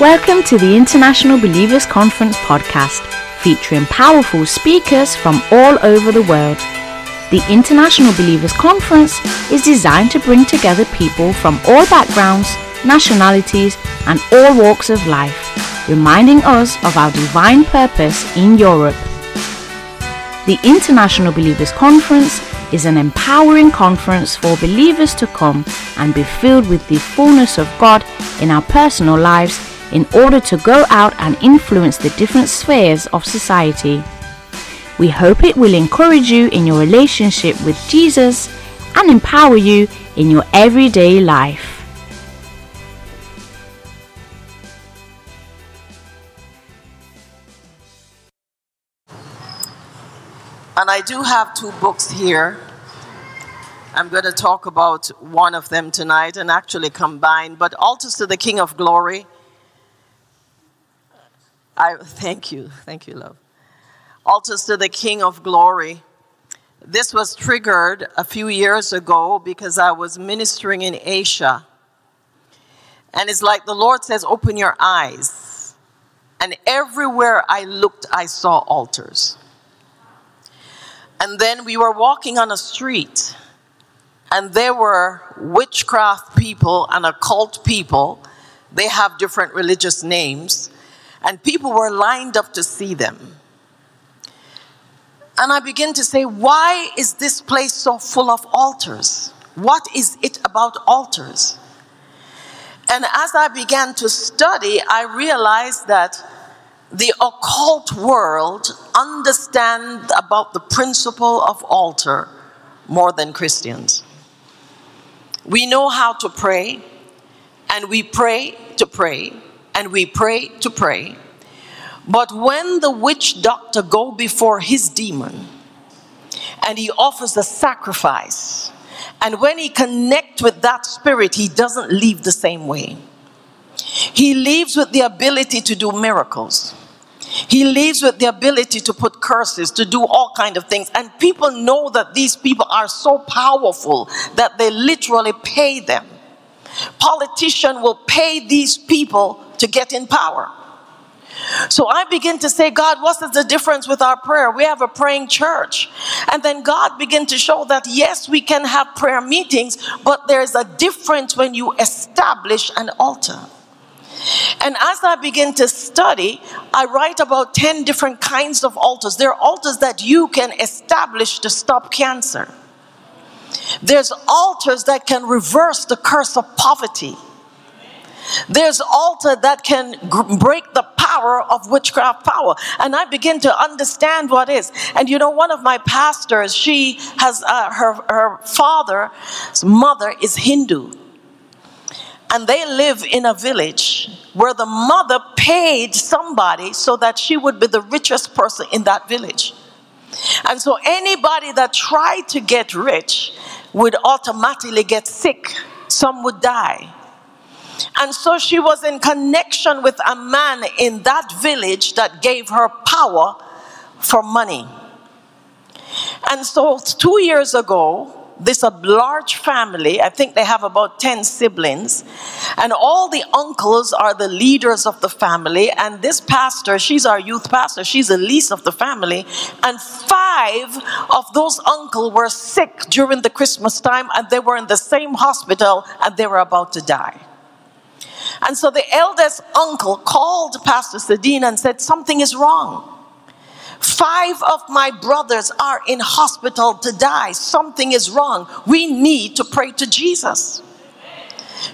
Welcome to the International Believers Conference podcast, featuring powerful speakers from all over the world. The International Believers Conference is designed to bring together people from all backgrounds, nationalities, and all walks of life, reminding us of our divine purpose in Europe. The International Believers Conference is an empowering conference for believers to come and be filled with the fullness of God in our personal lives in order to go out and influence the different spheres of society. We hope it will encourage you in your relationship with Jesus and empower you in your everyday life. And I do have two books here. I'm going to talk about one of them tonight and actually combine, but Altars to the King of Glory I thank you. Thank you, love. Altars to the King of Glory. This was triggered a few years ago because I was ministering in Asia. And it's like the Lord says, Open your eyes. And everywhere I looked, I saw altars. And then we were walking on a street, and there were witchcraft people and occult people. They have different religious names and people were lined up to see them. And I begin to say, why is this place so full of altars? What is it about altars? And as I began to study, I realized that the occult world understand about the principle of altar more than Christians. We know how to pray, and we pray to pray, and we pray to pray. But when the witch doctor go before his demon and he offers a sacrifice, and when he connect with that spirit, he doesn't leave the same way. He leaves with the ability to do miracles. He leaves with the ability to put curses, to do all kind of things. And people know that these people are so powerful that they literally pay them. Politician will pay these people to get in power. So I begin to say, God, what is the difference with our prayer? We have a praying church. And then God began to show that yes, we can have prayer meetings, but there's a difference when you establish an altar. And as I begin to study, I write about 10 different kinds of altars. There are altars that you can establish to stop cancer. There's altars that can reverse the curse of poverty. There's altar that can break the power of witchcraft power. And I begin to understand what is. And you know, one of my pastors, she has uh, her, her father's mother is Hindu. And they live in a village where the mother paid somebody so that she would be the richest person in that village. And so anybody that tried to get rich would automatically get sick. Some would die. And so she was in connection with a man in that village that gave her power for money. And so two years ago, this a large family. I think they have about 10 siblings. And all the uncles are the leaders of the family. And this pastor, she's our youth pastor, she's the least of the family. And five of those uncles were sick during the Christmas time, and they were in the same hospital and they were about to die. And so the eldest uncle called Pastor Sadine and said, Something is wrong. Five of my brothers are in hospital to die. Something is wrong. We need to pray to Jesus.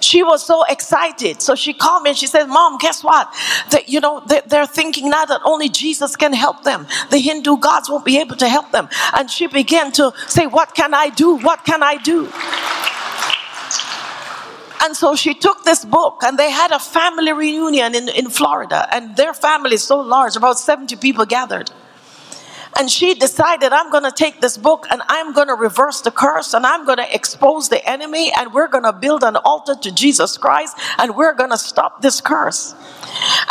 She was so excited. So she called me and she said, Mom, guess what? That, you know, they're thinking now that only Jesus can help them. The Hindu gods won't be able to help them. And she began to say, What can I do? What can I do? And so she took this book and they had a family reunion in, in Florida. And their family is so large, about 70 people gathered. And she decided, I'm going to take this book and I'm going to reverse the curse and I'm going to expose the enemy and we're going to build an altar to Jesus Christ and we're going to stop this curse.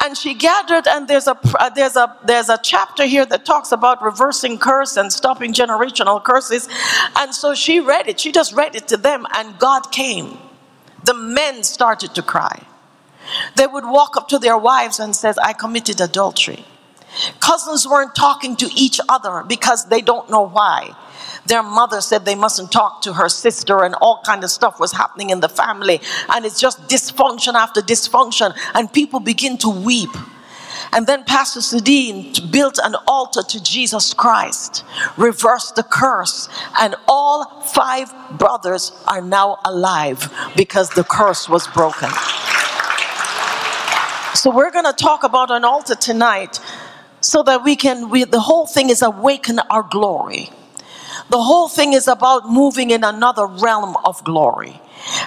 And she gathered, and there's a uh, there's a there's a chapter here that talks about reversing curse and stopping generational curses. And so she read it. She just read it to them, and God came the men started to cry. They would walk up to their wives and says, I committed adultery. Cousins weren't talking to each other because they don't know why. Their mother said they mustn't talk to her sister and all kind of stuff was happening in the family and it's just dysfunction after dysfunction and people begin to weep. And then Pastor Sudin built an altar to Jesus Christ, reversed the curse, and all five brothers are now alive because the curse was broken. So we're going to talk about an altar tonight so that we can, we, the whole thing is awaken our glory. The whole thing is about moving in another realm of glory.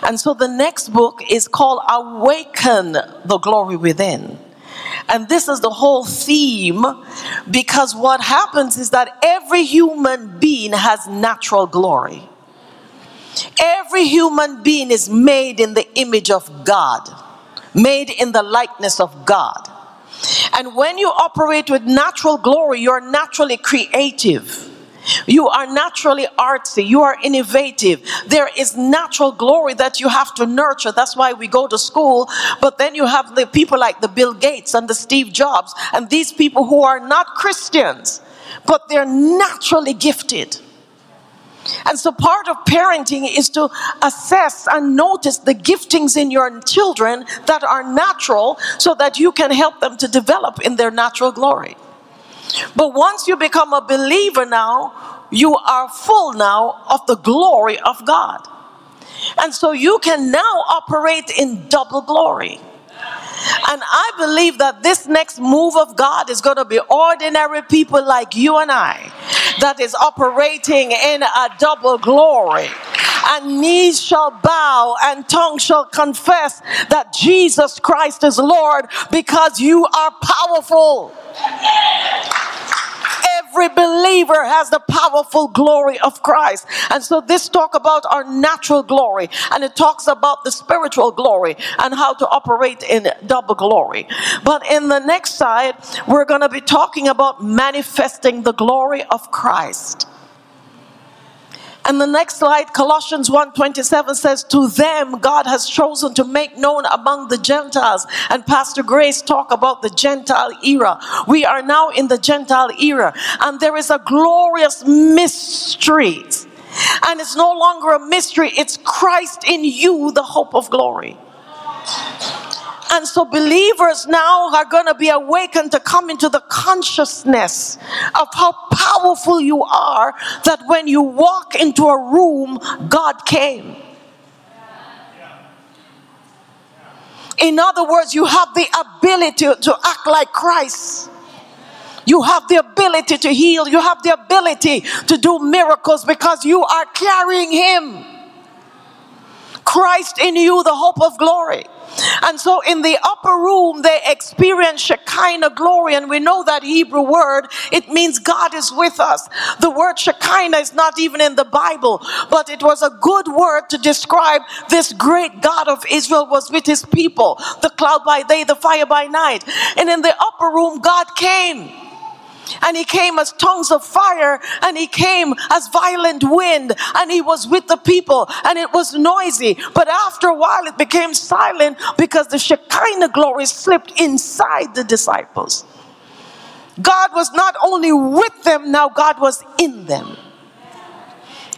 And so the next book is called Awaken the Glory Within. And this is the whole theme because what happens is that every human being has natural glory. Every human being is made in the image of God, made in the likeness of God. And when you operate with natural glory, you're naturally creative. You are naturally artsy. You are innovative. There is natural glory that you have to nurture. That's why we go to school. But then you have the people like the Bill Gates and the Steve Jobs and these people who are not Christians, but they're naturally gifted. And so, part of parenting is to assess and notice the giftings in your children that are natural so that you can help them to develop in their natural glory. But once you become a believer now, you are full now of the glory of God. And so you can now operate in double glory. And I believe that this next move of God is going to be ordinary people like you and I that is operating in a double glory. And knees shall bow and tongue shall confess that Jesus Christ is Lord because you are powerful every believer has the powerful glory of Christ. And so this talk about our natural glory and it talks about the spiritual glory and how to operate in double glory. But in the next side, we're going to be talking about manifesting the glory of Christ. And the next slide, Colossians 1:27 says, To them God has chosen to make known among the Gentiles. And Pastor Grace talked about the Gentile era. We are now in the Gentile era, and there is a glorious mystery. And it's no longer a mystery, it's Christ in you, the hope of glory. And so believers now are going to be awakened to come into the consciousness of how powerful you are that when you walk into a room, God came. In other words, you have the ability to act like Christ. You have the ability to heal. You have the ability to do miracles because you are carrying Him. Christ in you, the hope of glory. And so in the upper room, they experience Shekinah glory. And we know that Hebrew word, it means God is with us. The word Shekinah is not even in the Bible, but it was a good word to describe this great God of Israel was with his people. The cloud by day, the fire by night. And in the upper room, God came and he came as tongues of fire and he came as violent wind and he was with the people and it was noisy. But after a while it became silent because the shekinah glory slipped inside the disciples. God was not only with them now god was in them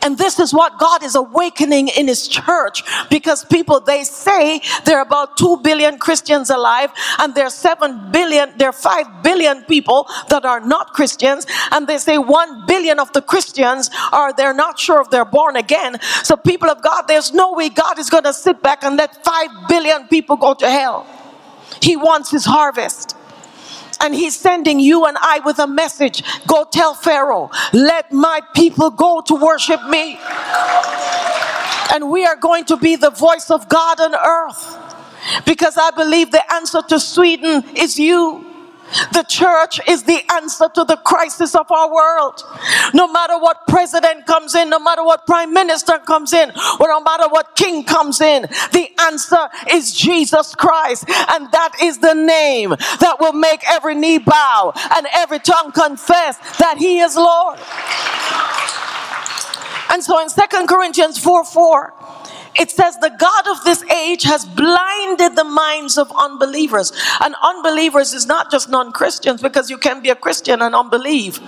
and this is what God is awakening in His church because people, they say there are about 2 billion Christians alive and there are 7 billion, there are 5 billion people that are not Christians. And they say 1 billion of the Christians are, they're not sure if they're born again. So people of God, there's no way God is going to sit back and let 5 billion people go to hell. He wants His harvest. And he's sending you and I with a message. Go tell Pharaoh, let my people go to worship me. And we are going to be the voice of God on earth. Because I believe the answer to Sweden is you. The church is the answer to the crisis of our world. No matter what president comes in, no matter what prime minister comes in, or no matter what king comes in, the answer is Jesus Christ. And that is the name that will make every knee bow and every tongue confess that he is Lord. And so in Second Corinthians 4 4, It says the God of this age has blinded the minds of unbelievers. And unbelievers is not just non Christians, because you can be a Christian and unbelieve.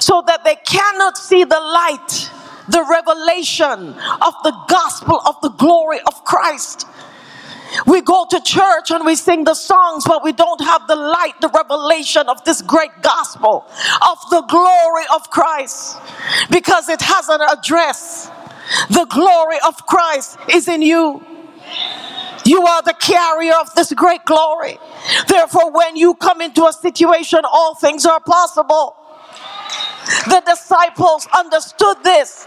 So that they cannot see the light, the revelation of the gospel of the glory of Christ. We go to church and we sing the songs, but we don't have the light, the revelation of this great gospel of the glory of Christ because it has an address. The glory of Christ is in you. You are the carrier of this great glory. Therefore, when you come into a situation, all things are possible. The disciples understood this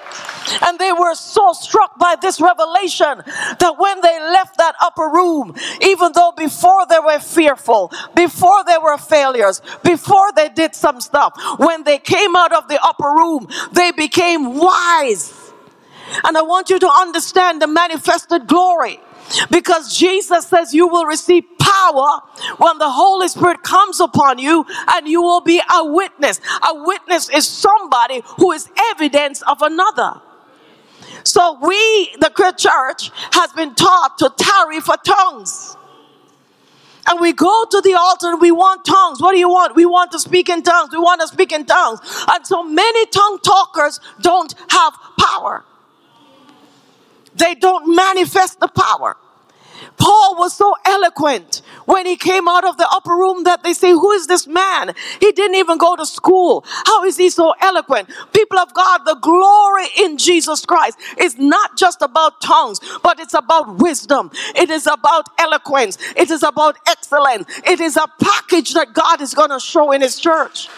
and they were so struck by this revelation that when they left that upper room, even though before they were fearful, before they were failures, before they did some stuff, when they came out of the upper room, they became wise. And I want you to understand the manifested glory. Because Jesus says you will receive power when the Holy Spirit comes upon you and you will be a witness. A witness is somebody who is evidence of another. So we, the church, has been taught to tarry for tongues. And we go to the altar and we want tongues. What do you want? We want to speak in tongues. We want to speak in tongues. And so many tongue talkers don't have power they don't manifest the power. Paul was so eloquent when he came out of the upper room that they say, Who is this man? He didn't even go to school. How is he so eloquent? People of God, the glory in Jesus Christ is not just about tongues, but it's about wisdom. It is about eloquence. It is about excellence. It is a package that God is going to show in his church.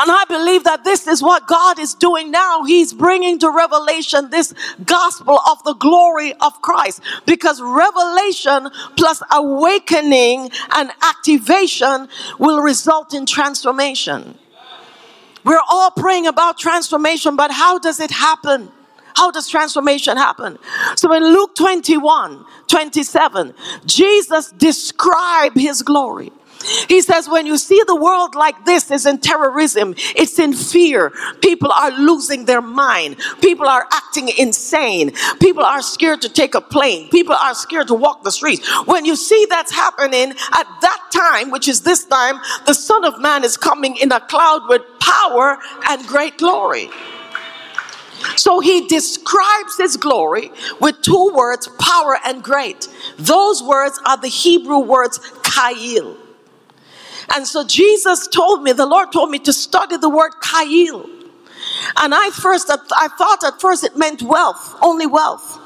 And I believe that this is what God is doing now. He's bringing to revelation this gospel of the glory of Christ because revelation plus awakening and activation will result in transformation. We're all praying about transformation, but how does it happen? How does transformation happen? So in Luke 21 27, Jesus described his glory. He says, when you see the world like this, is in terrorism, it's in fear. People are losing their mind. People are acting insane. People are scared to take a plane. People are scared to walk the streets. When you see that's happening at that time, which is this time, the Son of Man is coming in a cloud with power and great glory. So he describes his glory with two words, power and great. Those words are the Hebrew words Chayil. And so Jesus told me, the Lord told me to study the word Chayil. And I first, I thought at first it meant wealth, only wealth.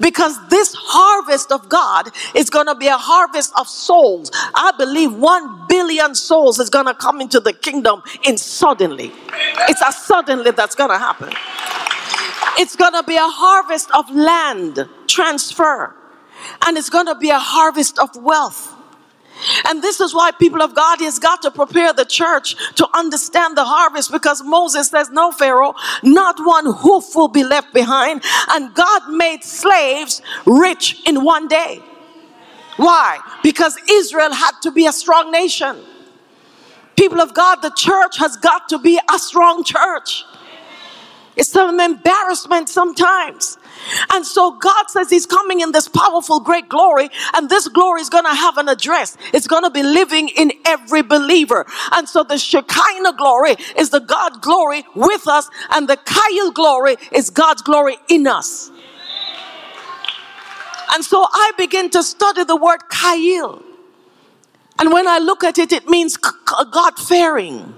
Because this harvest of God is going to be a harvest of souls. I believe one billion souls is going to come into the kingdom in suddenly. It's a suddenly that's going to happen. It's going to be a harvest of land transfer. And it's going to be a harvest of wealth. And this is why people of God has got to prepare the church to understand the harvest because Moses says, No, Pharaoh, not one hoof will be left behind. And God made slaves rich in one day. Why? Because Israel had to be a strong nation. People of God, the church has got to be a strong church. It's some embarrassment sometimes and so God says He's coming in this powerful, great glory, and this glory is going to have an address. It's going to be living in every believer. And so the Shekinah glory is the God glory with us, and the Chayil glory is God's glory in us. And so I begin to study the word Chayil. And when I look at it, it means God fearing.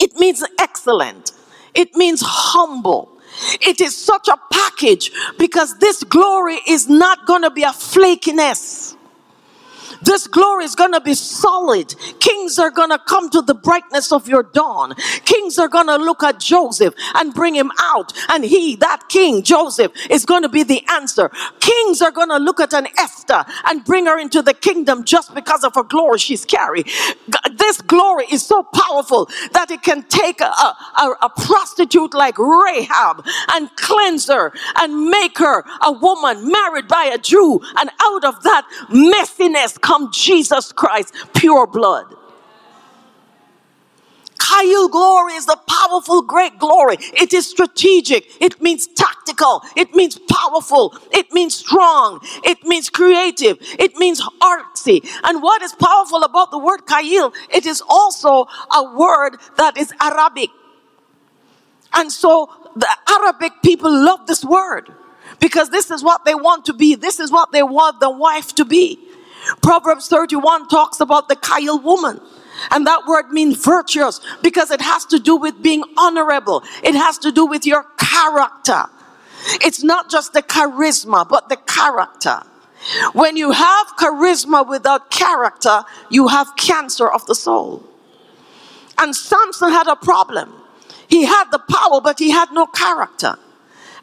It means excellent. It means humble. It is such a package because this glory is not going to be a flakiness. This glory is going to be solid. Kings are going to come to the brightness of your dawn. Kings are going to look at Joseph and bring him out. And he, that king, Joseph, is going to be the answer. Kings are going to look at an Esther and bring her into the kingdom just because of her glory she's carrying. This glory is so powerful that it can take a, a, a prostitute like Rahab and cleanse her and make her a woman married by a Jew. And out of that messiness come Jesus Christ, pure blood. Chayil glory is the powerful, great glory. It is strategic. It means tactical. It means powerful. It means strong. It means creative. It means artsy. And what is powerful about the word Chayil? It is also a word that is Arabic. And so the Arabic people love this word because this is what they want to be. This is what they want the wife to be. Proverbs 31 talks about the Chayil woman. And that word means virtuous because it has to do with being honorable. It has to do with your character. It's not just the charisma, but the character. When you have charisma without character, you have cancer of the soul. And Samson had a problem. He had the power, but he had no character.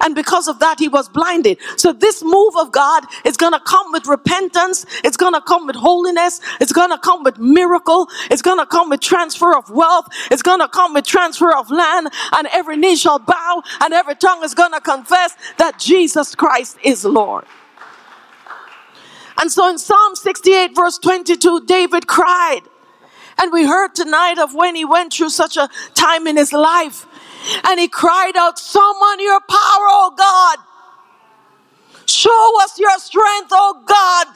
And because of that, he was blinded. So this move of God is going to come with repentance. It's going to come with holiness. It's going to come with miracle. It's going to come with transfer of wealth. It's going to come with transfer of land. And every knee shall bow and every tongue is going to confess that Jesus Christ is Lord. And so in Psalm 68 verse 22, David cried. And we heard tonight of when he went through such a time in his life and he cried out, Summon your power, oh God. Show us your strength, oh God,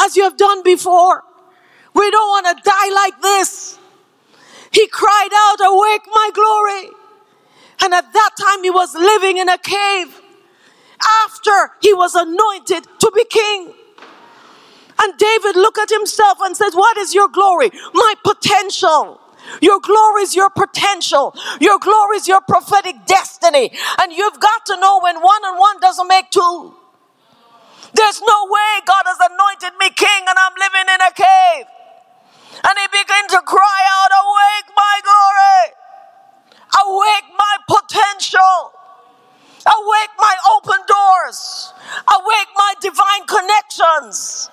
as you have done before. We don't want to die like this. He cried out, Awake my glory. And at that time, he was living in a cave after he was anointed to be king. And David looked at himself and says, What is your glory? My potential. Your glory is your potential. Your glory is your prophetic destiny. And you've got to know when one and one doesn't make two. There's no way God has anointed me king and I'm living in a cave. And he began to cry out, Awake my glory. Awake my potential. Awake my open doors. Awake my divine connections.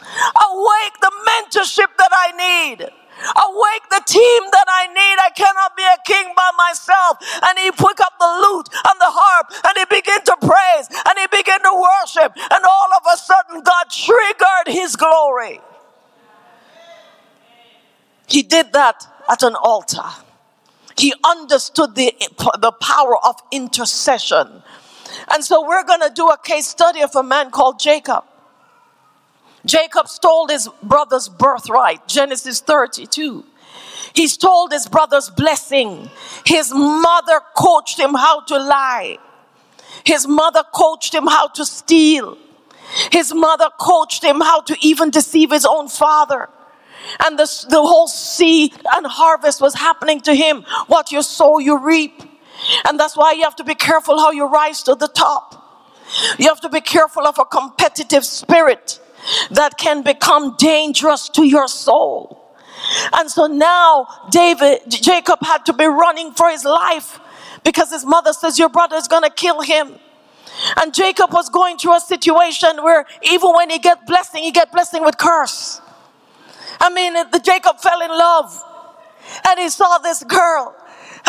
Awake the mentorship that I need. Awake the team that I need. I cannot be a king by myself. And he picked up the lute and the harp and he began to praise and he began to worship. And all of a sudden, God triggered his glory. He did that at an altar. He understood the, the power of intercession. And so we're going to do a case study of a man called Jacob. Jacob stole his brother's birthright, Genesis 32. He stole his brother's blessing. His mother coached him how to lie. His mother coached him how to steal. His mother coached him how to even deceive his own father. And the, the whole seed and harvest was happening to him. What you sow, you reap. And that's why you have to be careful how you rise to the top. You have to be careful of a competitive spirit that can become dangerous to your soul. And so now David, Jacob had to be running for his life because his mother says, Your brother is going to kill him. And Jacob was going through a situation where even when he get blessing, he get blessing with curse. I mean, the Jacob fell in love and he saw this girl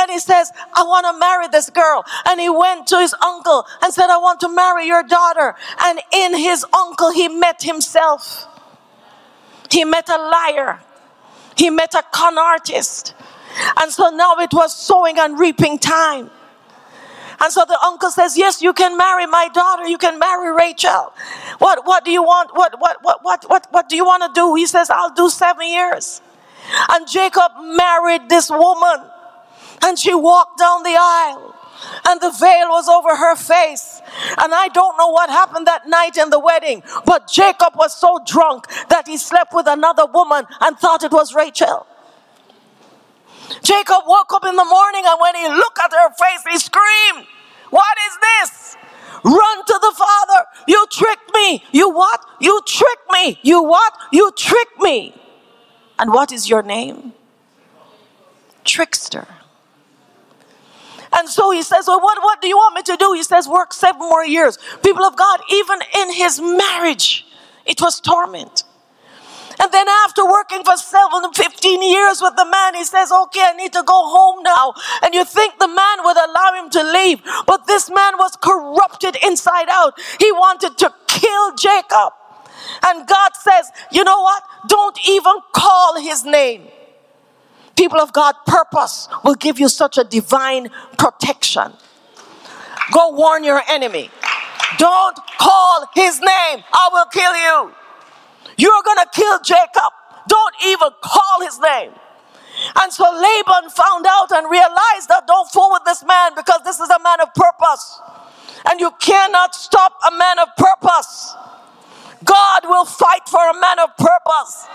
and he says, I want to marry this girl. And he went to his uncle and said, I want to marry your daughter. And in his uncle, he met himself. He met a liar. He met a con artist. And so now it was sowing and reaping time. And so the uncle says, Yes, you can marry my daughter. You can marry Rachel. What, what do you want? What, what, what, what, what, what do you want to do? He says, I'll do seven years. And Jacob married this woman. And she walked down the aisle and the veil was over her face. And I don't know what happened that night in the wedding, but Jacob was so drunk that he slept with another woman and thought it was Rachel. Jacob woke up in the morning and when he looked at her face, he screamed, What is this? Run to the father. You tricked me. You what? You tricked me. You what? You tricked me. And what is your name? Trickster. And so he says, Well, what, what do you want me to do? He says, Work seven more years. People of God, even in his marriage, it was torment. And then after working for seven, 15 years with the man, he says, okay, I need to go home now. And you think the man would allow him to leave. But this man was corrupted inside out. He wanted to kill Jacob. And God says, you know what? Don't even call his name. People of God, purpose will give you such a divine protection. Go warn your enemy. Don't call his name. I will kill you. You're going to kill Jacob. Don't even call his name. And so Laban found out and realized that don't fool with this man because this is a man of purpose. And you cannot stop a man of purpose. God will fight for a man of purpose.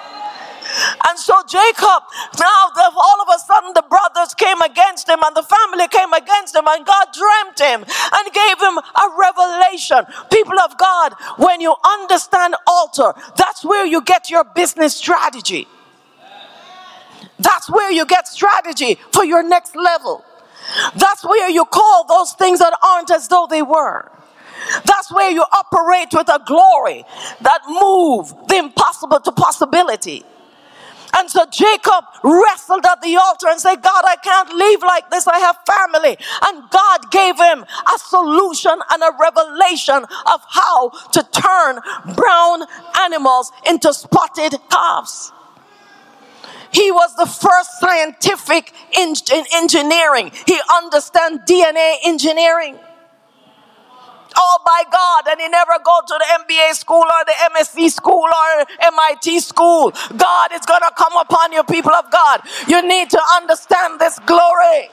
And so Jacob, now all of a sudden the brothers came against him and the family came against him and God dreamt him and gave him a revelation. People of God, when you understand altar, that's where you get your business strategy. That's where you get strategy for your next level. That's where you call those things that aren't as though they were. That's where you operate with a glory that move the impossible to possibility. And so Jacob wrestled at the altar and said, God, I can't leave like this. I have family. And God gave him a solution and a revelation of how to turn brown animals into spotted calves. He was the first scientific in, in engineering. He understands DNA engineering Oh all by God and he never go to the MBA school or the MSc school or MIT school. God is going to come upon you, people of God. You need to understand this glory.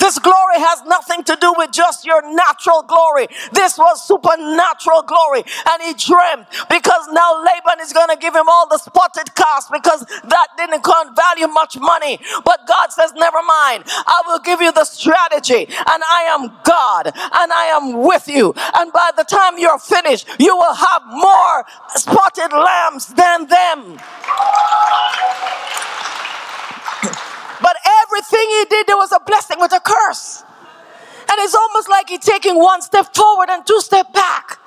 This glory has nothing to do with just your natural glory. This was supernatural glory. And he dreamed because now Laban is going to give him all the spotted calves because that didn't value much money. But God says, never mind. I will give you the strategy and I am God and I am with you. And by the time you're finished, you will have more spotted lambs than them. But everything he did, there was a blessing with a curse. And it's almost like he's taking one step forward and two step back.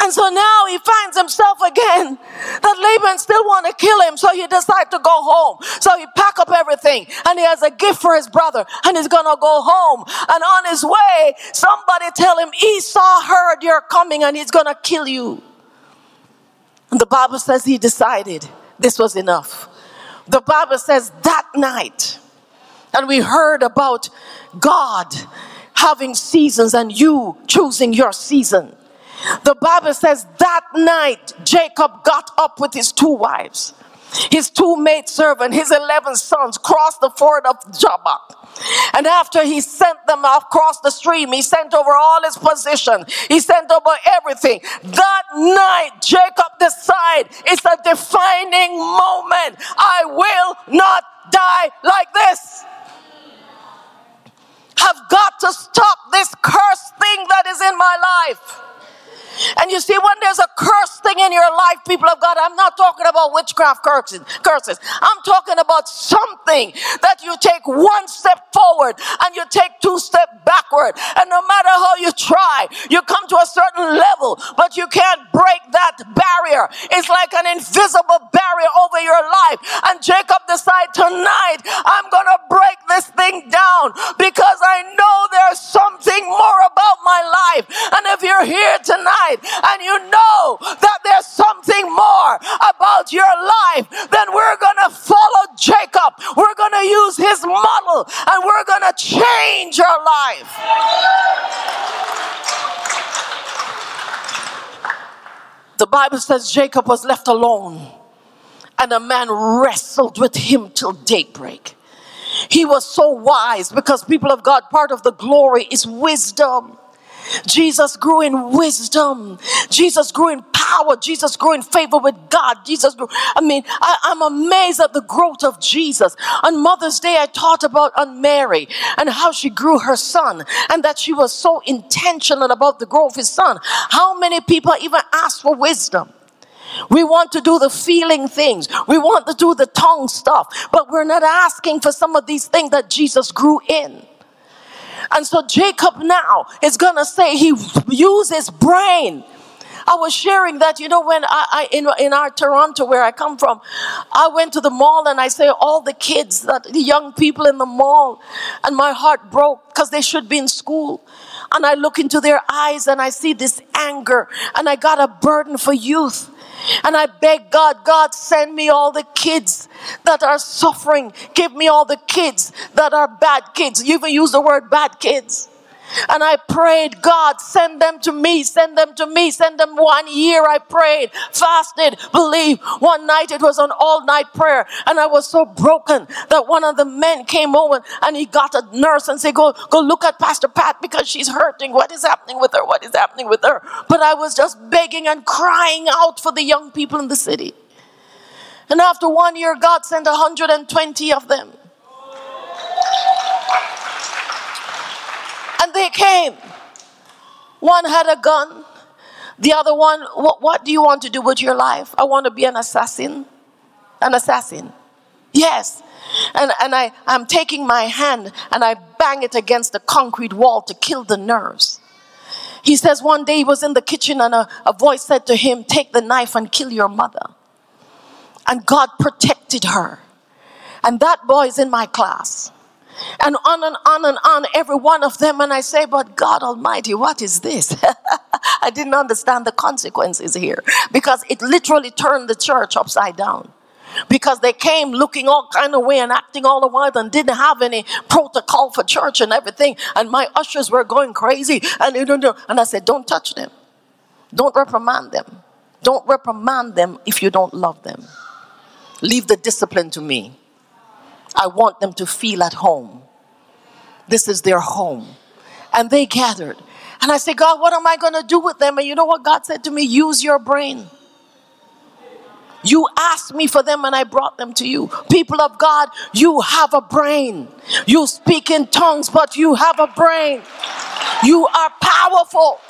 And so now he finds himself again that Laban still want to kill him. So he decides to go home. So he pack up everything and he has a gift for his brother and he's going to go home. And on his way, somebody tell him Esau heard you're coming and he's going to kill you. And the Bible says he decided this was enough. The Bible says that night, and we heard about God having seasons and you choosing your season. The Bible says that night Jacob got up with his two wives, his two maidservants, his 11 sons, crossed the ford of Jabbok. And after he sent them across the stream, he sent over all his possession. He sent over everything. That night, Jacob decided it's a defining moment. I will not die like this. Have got to stop this cursed thing that is in my life. And you see, when there's a curse thing in your life, people of God, I'm not talking about witchcraft curses. curses. I'm talking about something that you take one step forward and you take two steps backward. And no matter how you try, you come to a certain level, but you can't break that barrier. It's like an invisible barrier over your life. And Jacob decided tonight, I'm going to break this thing down because I know there's something more about my life. And if you're here tonight, and you know that there's something more about your life, then we're going to follow Jacob. We're going to use his model and we're going to change your life. The Bible says Jacob was left alone and a man wrestled with him till daybreak. He was so wise because people of God, part of the glory is wisdom. Jesus grew in wisdom. Jesus grew in power. Jesus grew in favor with God. Jesus grew. I mean, I, am amazed at the growth of Jesus. On Mother's Day, I taught about on Mary and how she grew her son and that she was so intentional about the growth of his son. How many people even ask for wisdom? We want to do the feeling things. We want to do the tongue stuff, but we're not asking for some of these things that Jesus grew in. And so Jacob now is going to say he used his brain. I was sharing that, you know, when I, I, in, in our Toronto, where I come from, I went to the mall and I say all the kids, that the young people in the mall, and my heart broke because they should be in school. and I look into their eyes and I see this anger and I got a burden for youth. And I beg God, God, send me all the kids that are suffering. Give me all the kids that are bad kids. You even use the word bad kids. And I prayed, God, send them to me, send them to me, send them one year. I prayed, fasted, believed. One night it was an all night prayer. And I was so broken that one of the men came over and he got a nurse and said, go, go look at Pastor Pat because she's hurting. What is happening with her? What is happening with her? But I was just begging and crying out for the young people in the city. And after one year, God sent 120 of them. And they came. One had a gun. The other one, what, what do you want to do with your life? I want to be an assassin. An assassin. Yes. And, and I, I'm taking my hand and I bang it against the concrete wall to kill the nerves. He says one day he was in the kitchen and a, a voice said to him, Take the knife and kill your mother. And God protected her. And that boy is in my class and on and on and on, every one of them. And I say, But God Almighty, what is this? I didn't understand the consequences here because it literally turned the church upside down. Because they came looking all kind of way and acting all the while and didn't have any protocol for church and everything. And my ushers were going crazy. And, and I said, Don't touch them. Don't reprimand them. Don't reprimand them if you don't love them. Leave the discipline to me. I want them to feel at home. This is their home. And they gathered. And I said, God, what am I going to do with them? And you know what God said to me? Use your brain. You asked me for them and I brought them to you. People of God, you have a brain. You speak in tongues, but you have a brain. You are powerful.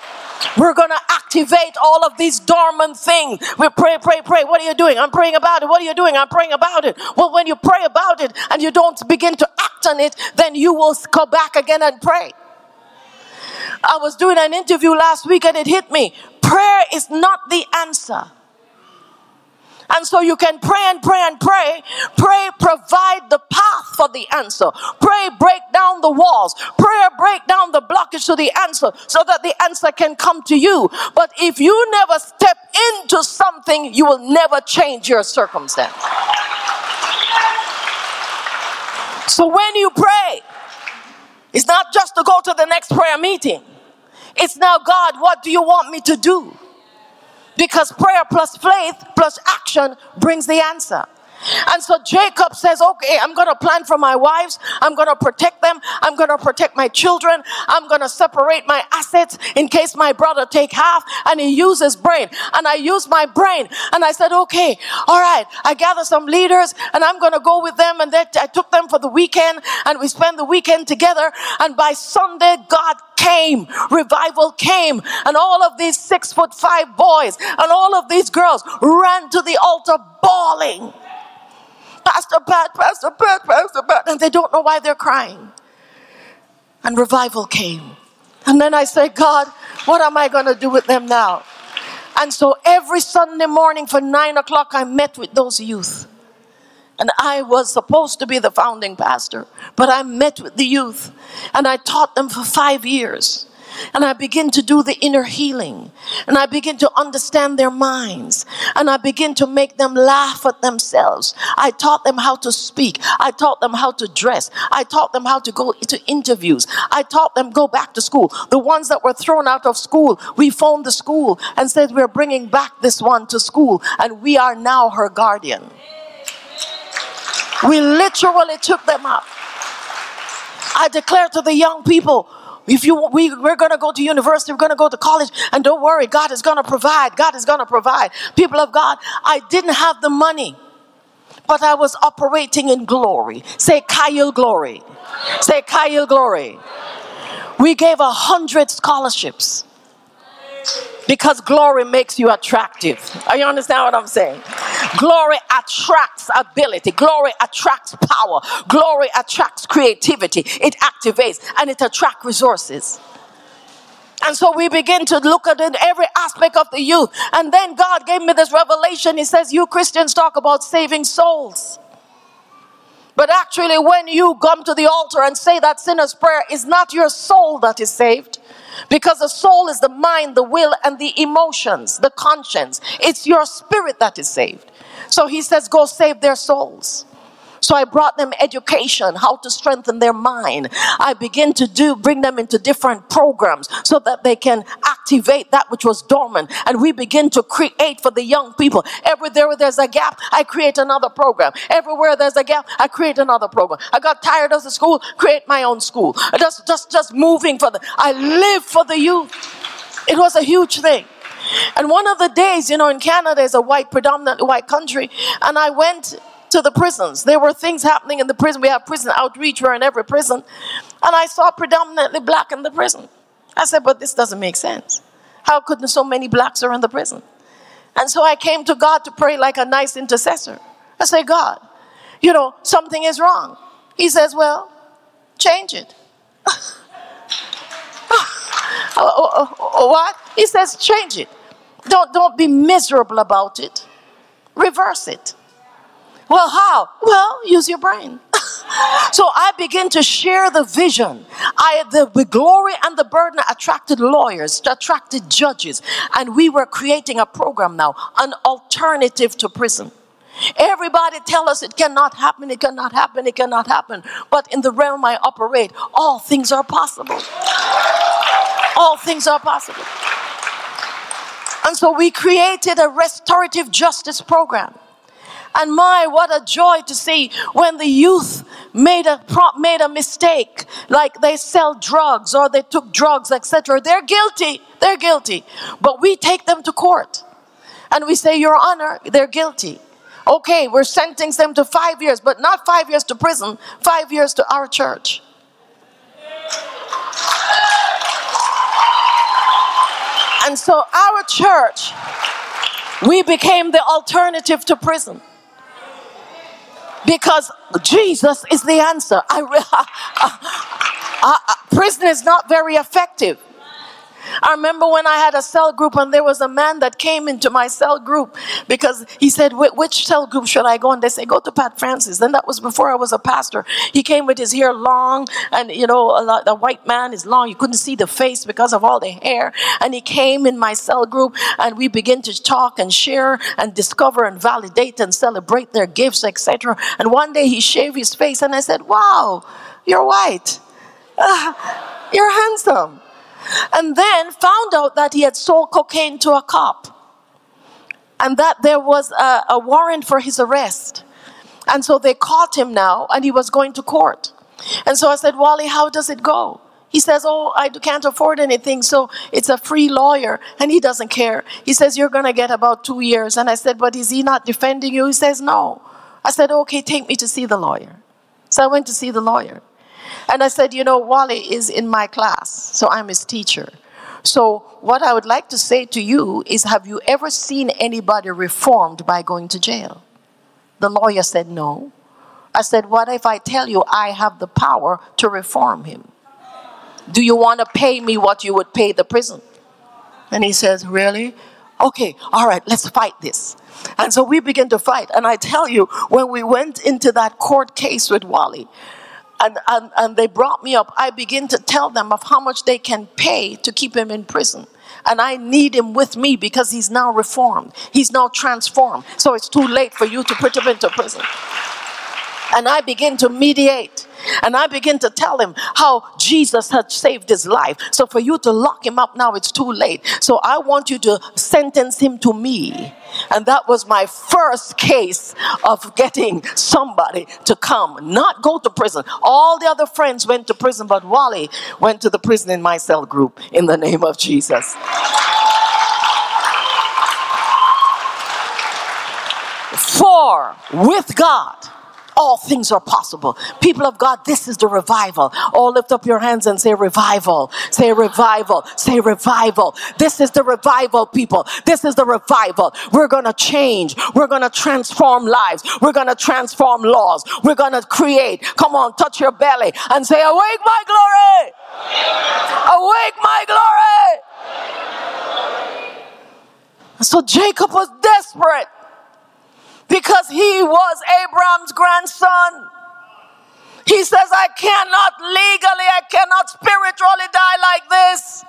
We're going to activate all of these dormant things. We pray, pray, pray. What are you doing? I'm praying about it. What are you doing? I'm praying about it. Well, when you pray about it and you don't begin to act on it, then you will go back again and pray. I was doing an interview last week and it hit me. Prayer is not the answer. And so you can pray and pray and pray. Pray, provide the path for the answer. Pray, break down the walls. Prayer, break down the blockage to the answer so that the answer can come to you. But if you never step into something, you will never change your circumstance. So when you pray, it's not just to go to the next prayer meeting. It's now, God, what do you want me to do? Because prayer plus faith plus action brings the answer. And so Jacob says, okay, I'm going to plan for my wives. I'm going to protect them. I'm going to protect my children. I'm going to separate my assets in case my brother take half. And he uses brain. And I use my brain. And I said, okay, all right. I gather some leaders and I'm going to go with them. And I took them for the weekend and we spent the weekend together. And by Sunday, God came, revival came, and all of these six foot five boys and all of these girls ran to the altar bawling. Pastor Pat, Pastor Pat, Pastor Pat, and they don't know why they're crying. And revival came. And then I said, God, what am I going to do with them now? And so every Sunday morning for nine o'clock, I met with those youth. And I was supposed to be the founding pastor, but I met with the youth and I taught them for five years. And I begin to do the inner healing. And I begin to understand their minds. And I begin to make them laugh at themselves. I taught them how to speak. I taught them how to dress. I taught them how to go to interviews. I taught them go back to school. The ones that were thrown out of school, we phoned the school and said, We're bringing back this one to school. And we are now her guardian. We literally took them up. I declare to the young people, if you we, we're to go to university, we're to go to college, and don't worry, God is to provide. God is to provide. People of God, I didn't have the money, but I was operating in glory. Say Chayil glory. Say Chayil glory. We gave a hundred scholarships because glory makes you attractive. Are you understand what I'm saying? Glory attracts ability. Glory attracts power. Glory attracts creativity. It activates and it attracts resources. And so we begin to look at it, every aspect of the youth. And then God gave me this revelation. He says, You Christians talk about saving souls. But actually, when you come to the altar and say that sinner's prayer, is not your soul that is saved. Because the soul is the mind, the will, and the emotions, the conscience. It's your spirit that is saved. So he says, Go save their souls. So I brought them education, how to strengthen their mind. I begin to do, bring them into different programs so that they can activate that which was dormant. And we begin to create for the young people. Everywhere there's a gap, I create another program. Everywhere there's a gap, I create another program. I got tired of the school, create my own school. Just, just, just moving for the, I live for the youth. It was a huge thing. And one of the days, you know, in Canada is a white, predominantly white country, and I went to the prisons. There were things happening in the prison. We have prison outreach, we're in every prison. And I saw predominantly black in the prison. I said, but this doesn't make sense. How could so many blacks are in the prison? And so I came to God to pray like a nice intercessor. I say, God, you know, something is wrong. He says, well, change it. Oh, oh, oh, what? He says, change it. Don't, don't be miserable about it. Reverse it. Well, how? Well, use your brain. so I begin to share the vision. I the, the glory and the burden attracted lawyers, attracted judges, and we were creating a program now, an alternative to prison. Everybody tell us it cannot happen, it cannot happen, it cannot happen. But in the realm I operate, all things are possible. All things are possible. And so we created a restorative justice program. And my, what a joy to see when the youth made a made a mistake, like they sell drugs or they took drugs, etc. They're guilty. They're guilty. But we take them to court, and we say, "Your Honor, they're guilty." Okay, we're sentencing them to five years, but not five years to prison. Five years to our church. And so our church, we became the alternative to prison because Jesus is the answer. I, I, I, prison is not very effective. I remember when I had a cell group and there was a man that came into my cell group because he said, Which cell group should I go? And they say, Go to Pat Francis. And that was before I was a pastor. He came with his hair long and, you know, a, the white man is long. You couldn't see the face because of all the hair. And he came in my cell group and we began to talk and share and discover and validate and celebrate their gifts, etc. And one day he shaved his face and I said, Wow, you're white. Uh, you're handsome and then found out that he had sold cocaine to a cop and that there was a, a, warrant for his arrest. And so they caught him now and he was going to court. And so I said, Wally, how does it go? He says, Oh, I can't afford anything, so it's a free lawyer, and he doesn't care. He says, You're going to get about two years. And I said, But is he not defending you? He says, No. I said, Okay, take me to see the lawyer. So I went to see the lawyer. And I said, you know, Wally is in my class, so I'm his teacher. So, what I would like to say to you is have you ever seen anybody reformed by going to jail? The lawyer said, no. I said, what if I tell you I have the power to reform him? Do you want to pay me what you would pay the prison? And he says, really? Okay, all right, let's fight this. And so we begin to fight. And I tell you, when we went into that court case with Wally, and, and, and they brought me up, I begin to tell them of how much they can pay to keep him in prison. And I need him with me because he's now reformed. He's now transformed. So it's too late for you to put him into prison. And I begin to mediate. And I begin to tell him how Jesus had saved his life. So for you to lock him up now, it's too late. So I want you to sentence him to me. And that was my first case of getting somebody to come, not go to prison. All the other friends went to prison, but Wally went to the prison in my cell group in the name of Jesus. For with God all things are possible. People of God, this is the revival. Oh, lift up your hands and say revival. Say revival. Say revival. This is the revival, people. This is the revival. We're going to change. We're going to transform lives. We're going to transform laws. We're going to create. Come on, touch your belly and say, Awake my glory. Awake my glory. So Jacob was desperate because he was Abraham's grandson. He says, I cannot legally, I cannot spiritually die like this.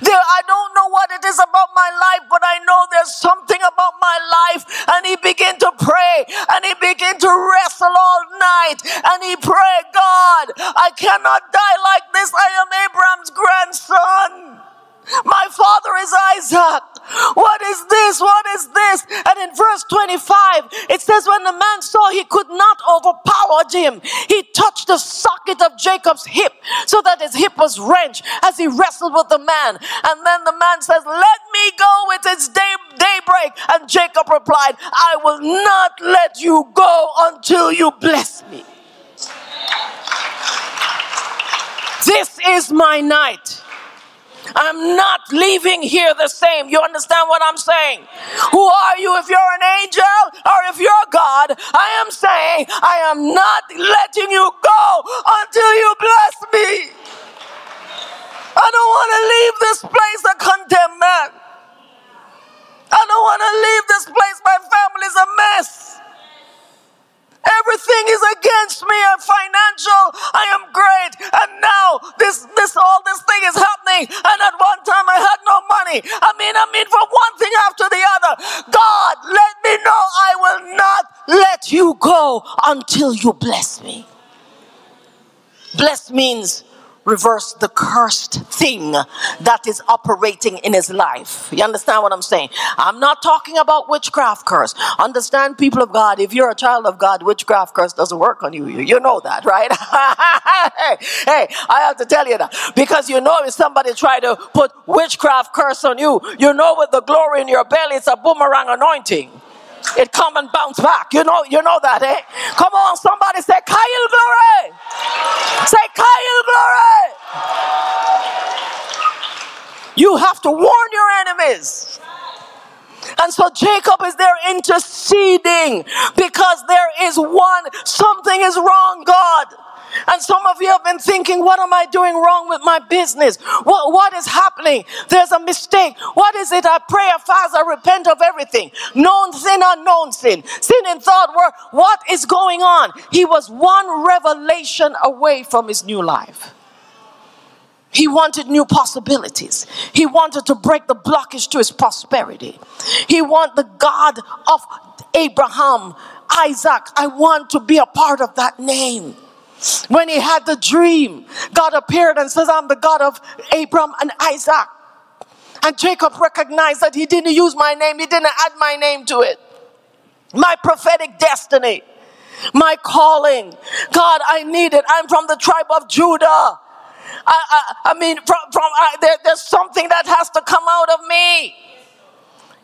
There, I don't know what it is about my life, but I know there's something about my life. And he began to pray and he began to wrestle all night. And he prayed, God, I cannot die like this. I am Abraham's grandson. My father is Isaac. What is this? What is this? And in verse 25, it says, When the man saw he could not overpower him, he touched the socket of Jacob's hip so that his hip was wrenched as he wrestled with the man. And then the man says, Let me go, it is day, daybreak. And Jacob replied, I will not let you go until you bless me. This is my night. I'm not leaving here the same. You understand what I'm saying? Who are you if you're an angel or if you're God? I am saying I am not letting you go until you bless me. I don't want to leave this place a condemned man. I don't want to leave this place. My family's a mess. Everything is against me. I'm financial. I am great. And now this, this, all this thing is happening. And at one time I had no money. I mean, I mean, from one thing after the other. God, let me know I will not let you go until you bless me. Bless means reverse the cursed thing that is operating in his life. You understand what I'm saying? I'm not talking about witchcraft curse. Understand, people of God, if you're a child of God, witchcraft curse doesn't work on you. You know that, right? hey, hey, I have to tell you that. Because you know if somebody try to put witchcraft curse on you, you know with the glory in your belly, it's a boomerang anointing it come and bounce back. You know, you know that, eh? Come on, somebody say Chayil glory. Say Chayil glory. You have to warn your enemies. And so Jacob is there interceding because there is one, something is wrong, God. And some of you have been thinking, what am I doing wrong with my business? What, what is happening? There's a mistake. What is it? I pray, I fast, I repent of everything. Known sin, unknown sin. Sin in thought, word. What is going on? He was one revelation away from his new life. He wanted new possibilities. He wanted to break the blockage to his prosperity. He wanted the God of Abraham, Isaac. I want to be a part of that name. When he had the dream, God appeared and says, I'm the God of Abram and Isaac. And Jacob recognized that he didn't use my name, he didn't add my name to it. My prophetic destiny, my calling. God, I need it. I'm from the tribe of Judah. I, I, I mean, from, from I, there, there's something that has to come out of me.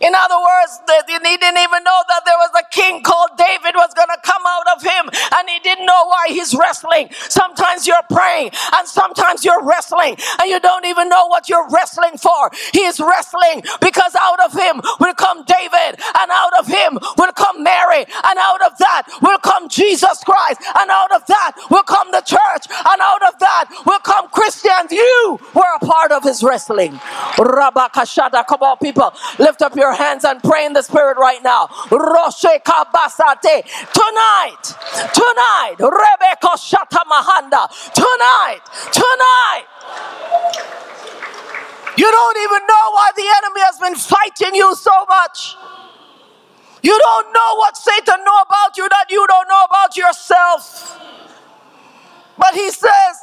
In other words, he didn't even know that there was a king called David was going to come out of him and he didn't know why he's wrestling. Sometimes you're praying and sometimes you're wrestling and you don't even know what you're wrestling for. He is wrestling because out of him will come David and out of him will come Mary and out of that will come Jesus Christ and out of that will come the church and out of that will come Christians. You were a part of his wrestling. Rabakashada. Come on, people. Lift up your your hands and pray in the spirit right now. Tonight, tonight, Rebecca Shatamahanda. Tonight, tonight. You don't even know why the enemy has been fighting you so much. You don't know what Satan know about you that you don't know about yourself. But he says,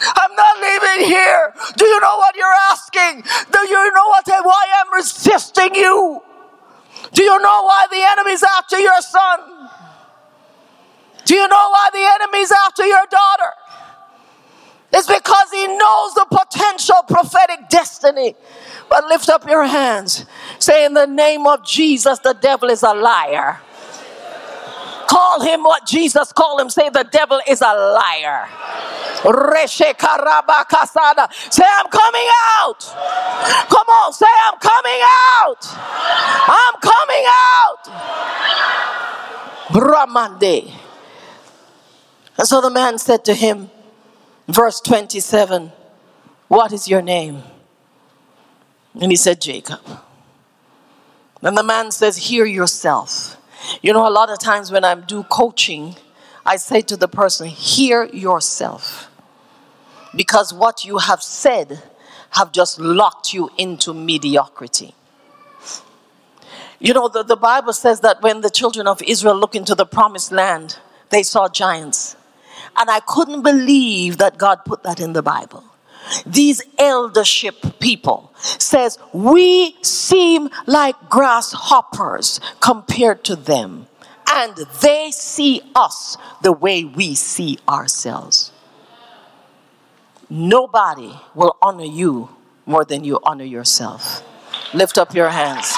I'm not leaving here. Do you know what you're asking? Do you know what why I'm resisting you? Do you know why the enemy's after your son? Do you know why the enemy's after your daughter? It's because he knows the potential prophetic destiny. But lift up your hands. Say, In the name of Jesus, the devil is a liar. Call him what Jesus called him. Say, The devil is a liar. Say, I'm coming out. Come on, say, I'm coming out. I'm coming out. Brahmande. And so the man said to him, verse 27, What is your name? And he said, Jacob. Then the man says, Hear yourself. You know, a lot of times when I do coaching, I say to the person, Hear yourself because what you have said have just locked you into mediocrity. You know, the, the Bible says that when the children of Israel looked into the promised land, they saw giants. And I couldn't believe that God put that in the Bible. These eldership people says, we seem like grasshoppers compared to them. And they see us the way we see ourselves. Nobody will honor you more than you honor yourself. Lift up your hands.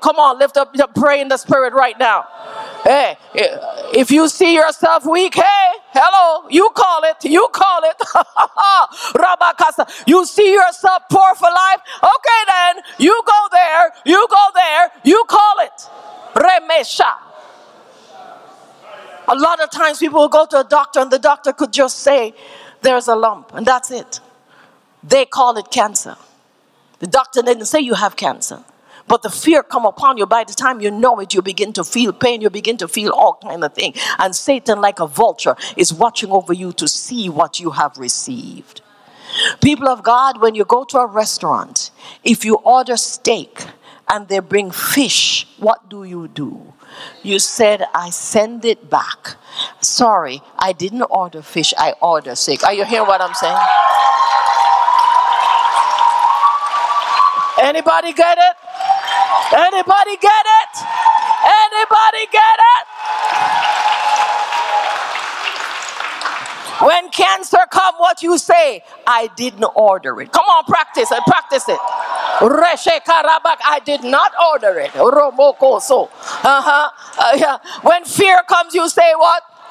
Come on, lift up, your pray in the spirit right now. Hey, if you see yourself weak, hey, hello, you call it, you call it. Rabakasa. You see yourself poor for life? Okay, then, you go there, you go there, you call it. Remesha. A lot of times people will go to a doctor and the doctor could just say, there's a lump, and that's it. They call it cancer. The doctor didn't say you have cancer. But the fear come upon you. By the time you know it, you begin to feel pain. You begin to feel all kind of thing. And Satan, like a vulture, is watching over you to see what you have received. People of God, when you go to a restaurant, if you order steak and they bring fish, what do you do? You said, I send it back. Sorry, I didn't order fish, I ordered steak. Are you hearing what I'm saying? Anybody get it? Anybody get it? Anybody get it? When cancer come, what you say? I didn't order it. Come on, practice it. Practice it. Reshe karabak. I did not order it. Romoko so. Uh-huh. Uh, yeah. When fear comes, you say what?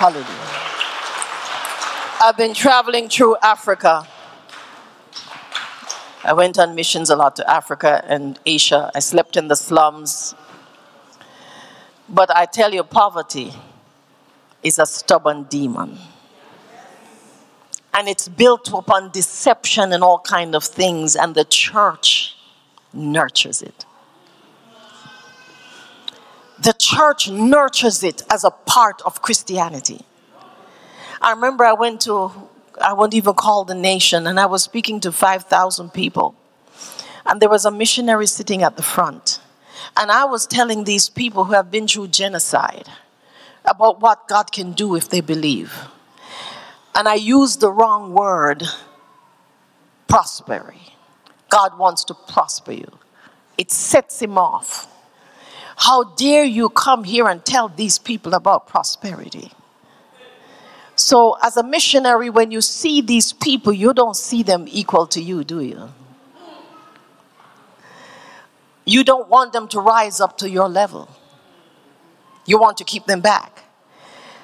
Hallelujah. I've been traveling through Africa. I went on missions a lot to Africa and Asia. I slept in the slums. But I tell you, poverty is a stubborn demon. And it's built upon deception and all kind of things, and the church nurtures it. The church nurtures it as a part of Christianity. I remember I went to, I won't even call the nation, and I was speaking to 5,000 people. And there was a missionary sitting at the front. And I was telling these people who have been through genocide about what God can do if they believe. And I used the wrong word, prosperity. God wants to prosper you. It sets him off. How dare you come here and tell these people about prosperity? So, as a missionary, when you see these people, you don't see them equal to you, do you? You don't want them to rise up to your level. You want to keep them back.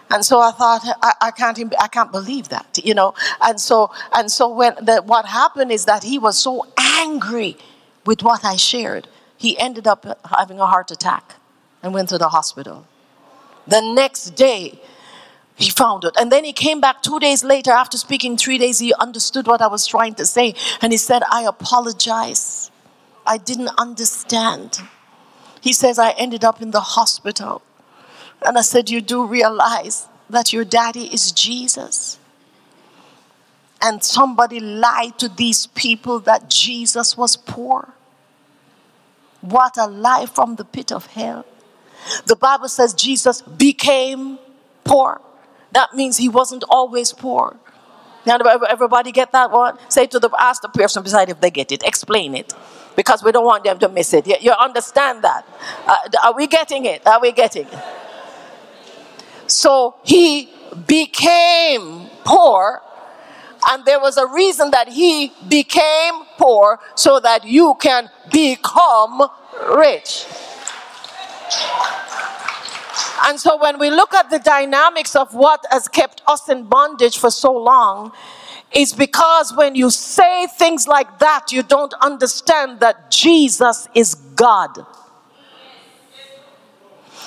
And so I thought, I, I, can't, I can't believe that, you know. And so, and so when the, what happened is that he was so angry with what I shared he ended up having a heart attack and went to the hospital. The next day, he found it. And then he came back two days later, after speaking three days, he understood what I was trying to say. And he said, I apologize. I didn't understand. He says, I ended up in the hospital. And I said, You do realize that your daddy is Jesus. And somebody lied to these people that Jesus was poor. What a life from the pit of hell. The Bible says Jesus became poor. That means he wasn't always poor. Now, everybody get that one? Say to the ask the person beside if they get it. Explain it, because we don't want them to miss it. You, you understand that? Uh, are we getting it? Are we getting it? So he became poor And there was a reason that he became poor so that you can become rich. And so when we look at the dynamics of what has kept us in bondage for so long, is because when you say things like that, you don't understand that Jesus is God.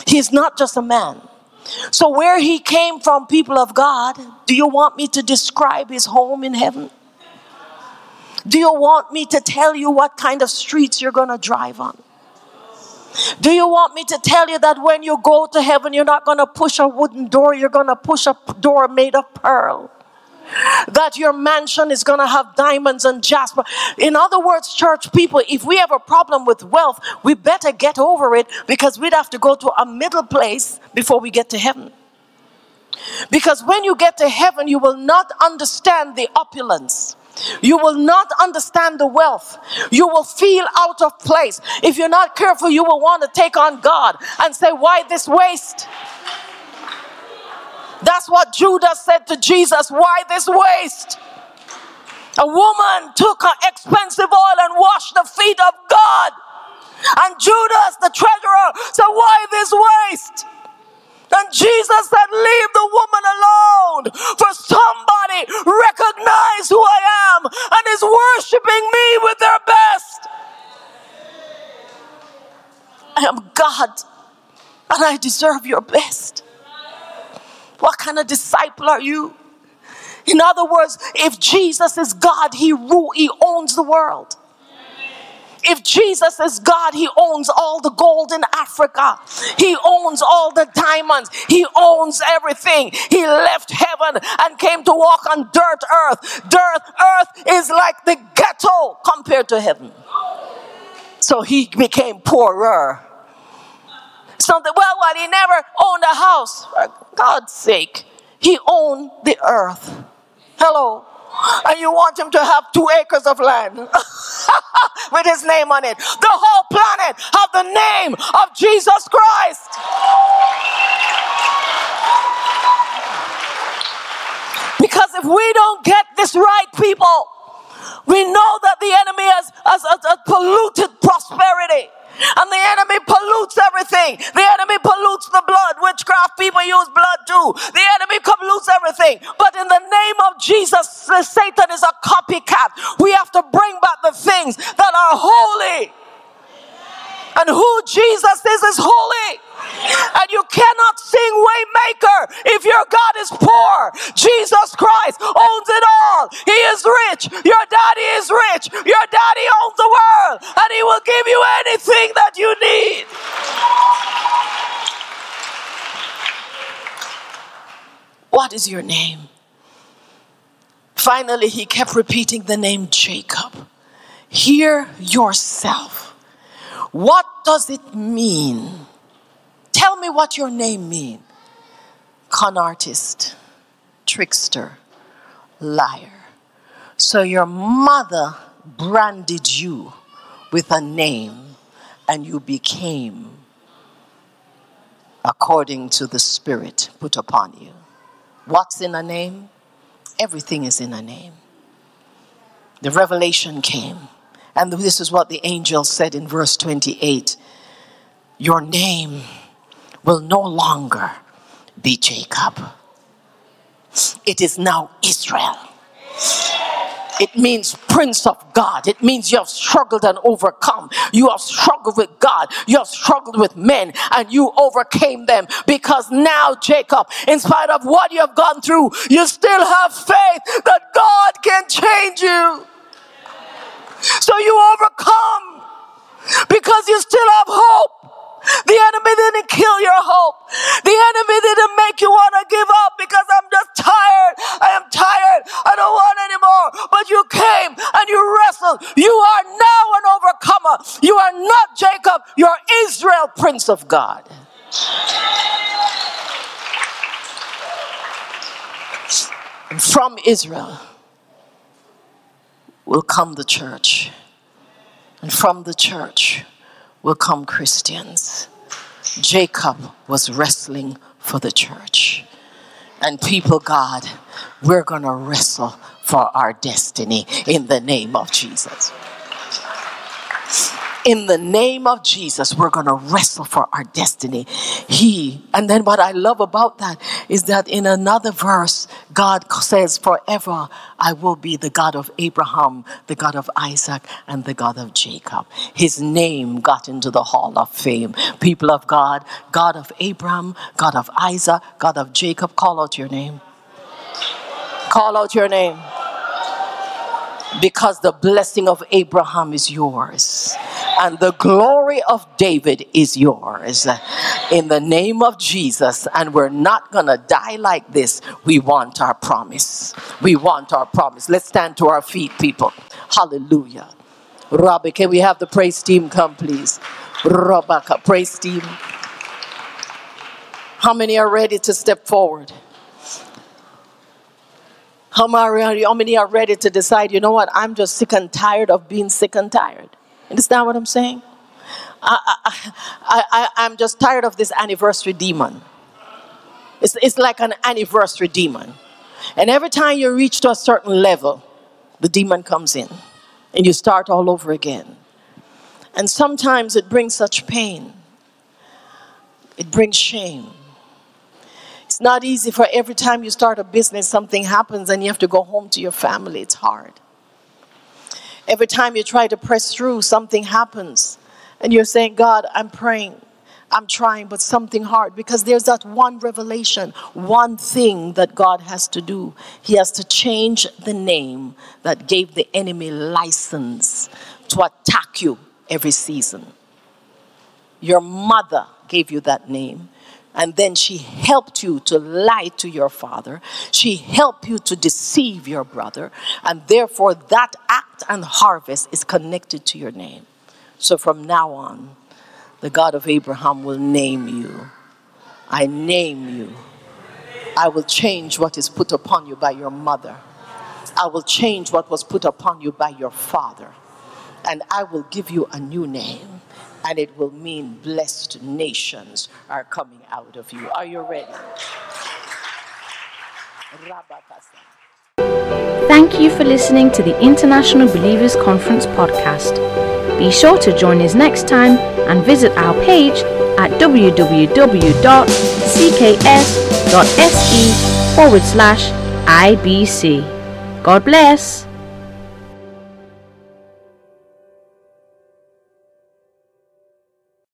He's not just a man. So, where he came from, people of God, do you want me to describe his home in heaven? Do you want me to tell you what kind of streets you're going to drive on? Do you want me to tell you that when you go to heaven, you're not going to push a wooden door, you're going to push a door made of pearl? That your mansion is going to have diamonds and jasper. In other words, church people, if we have a problem with wealth, we better get over it because we'd have to go to a middle place before we get to heaven. Because when you get to heaven, you will not understand the opulence. You will not understand the wealth. You will feel out of place. If you're not careful, you will want to take on God and say, Why this waste? That's what Judas said to Jesus. Why this waste? A woman took her expensive oil and washed the feet of God. And Judas, the treasurer, said, Why this waste? And Jesus said, Leave the woman alone, for somebody recognize who I am and is worshiping me with their best. I am God, and I deserve your best. What kind of disciple are you? In other words, if Jesus is God, he rule, he owns the world. If Jesus is God, He owns all the gold in Africa. He owns all the diamonds. He owns everything. He left heaven and came to walk on dirt earth. Dirt earth is like the ghetto compared to heaven. So He became poorer. Something, well, well, He never owned a house. For God's sake, He owned the earth. Hello and you want him to have two acres of land with his name on it. The whole planet have the name of Jesus Christ. Because if we don't get this right, people, we know that the enemy has, has, has, has polluted prosperity. And the enemy pollutes everything. The enemy pollutes the blood. Witchcraft people use blood too. The enemy pollutes everything. But in the name of Jesus, Satan is a copycat. We have to bring back the things that are holy. And who Jesus is, is holy. And you cannot sing Waymaker if your God is poor. Jesus Christ owns it all. He is rich. Your daddy is rich. Your daddy owns the world. And he will give you anything that you need. What your name? Finally, he kept repeating the name Jacob. Hear yourself. What does it mean Tell me what your name means. Con artist, trickster, liar. So your mother branded you with a name and you became according to the spirit put upon you. What's in a name? Everything is in a name. The revelation came. And this is what the angel said in verse 28 Your name will no longer be Jacob. It is now Israel. It means Prince of God. It means you have struggled and overcome. You have struggled with God. You have struggled with men and you overcame them because now, Jacob, in spite of what you have gone through, you still have faith that God can change you. So you overcome because you still have hope. The enemy didn't kill your hope. The enemy didn't make you want to give up because I'm just tired. I am tired. I don't want anymore. But you came and you wrestled. You are now an overcomer. You are not Jacob. You're Israel, Prince of God. And from Israel will come the church. And from the church will come Christians. Jacob was wrestling for the church. And people, God, we're going to wrestle for our destiny in the name of Jesus in the name of Jesus, we're going to wrestle for our destiny. He, and then what I love about that is that in another verse, God says, Forever I will be the God of Abraham, the God of Isaac, and the God of Jacob. His name got into the hall of fame. People of God, God of Abraham, God of Isaac, God of Jacob, call out your name. Call out your name because the blessing of Abraham is yours and the glory of David is yours in the name of Jesus. And we're not to die like this. We want our promise. We want our promise. Let's stand to our feet, people. Hallelujah. Rabbi, can we have the praise team come, please? Rabaka, praise team. How many are ready to step forward? How many are ready to decide, you know what, I'm just sick and tired of being sick and tired? Understand what I'm saying? I, I, I, I'm just tired of this anniversary demon. It's, it's like an anniversary demon. And every time you reach to a certain level, the demon comes in and you start all over again. And sometimes it brings such pain, it brings shame. It's not easy for every time you start a business, something happens and you have to go home to your family. It's hard. Every time you try to press through, something happens. And you're saying, God, I'm praying, I'm trying, but something hard because there's that one revelation, one thing that God has to do. He has to change the name that gave the enemy license to attack you every season. Your mother gave you that name and then she helped you to lie to your father. She helped you to deceive your brother, and therefore that act and harvest is connected to your name. So from now on, the God of Abraham will name you. I name you. I will change what is put upon you by your mother. I will change what was put upon you by your father. And I will give you a new name and it will mean blessed nations are coming out of you. Are you ready? Thank you for listening to the International Believers Conference podcast. Be sure to join us next time and visit our page at www.cks.se forward slash IBC. God bless.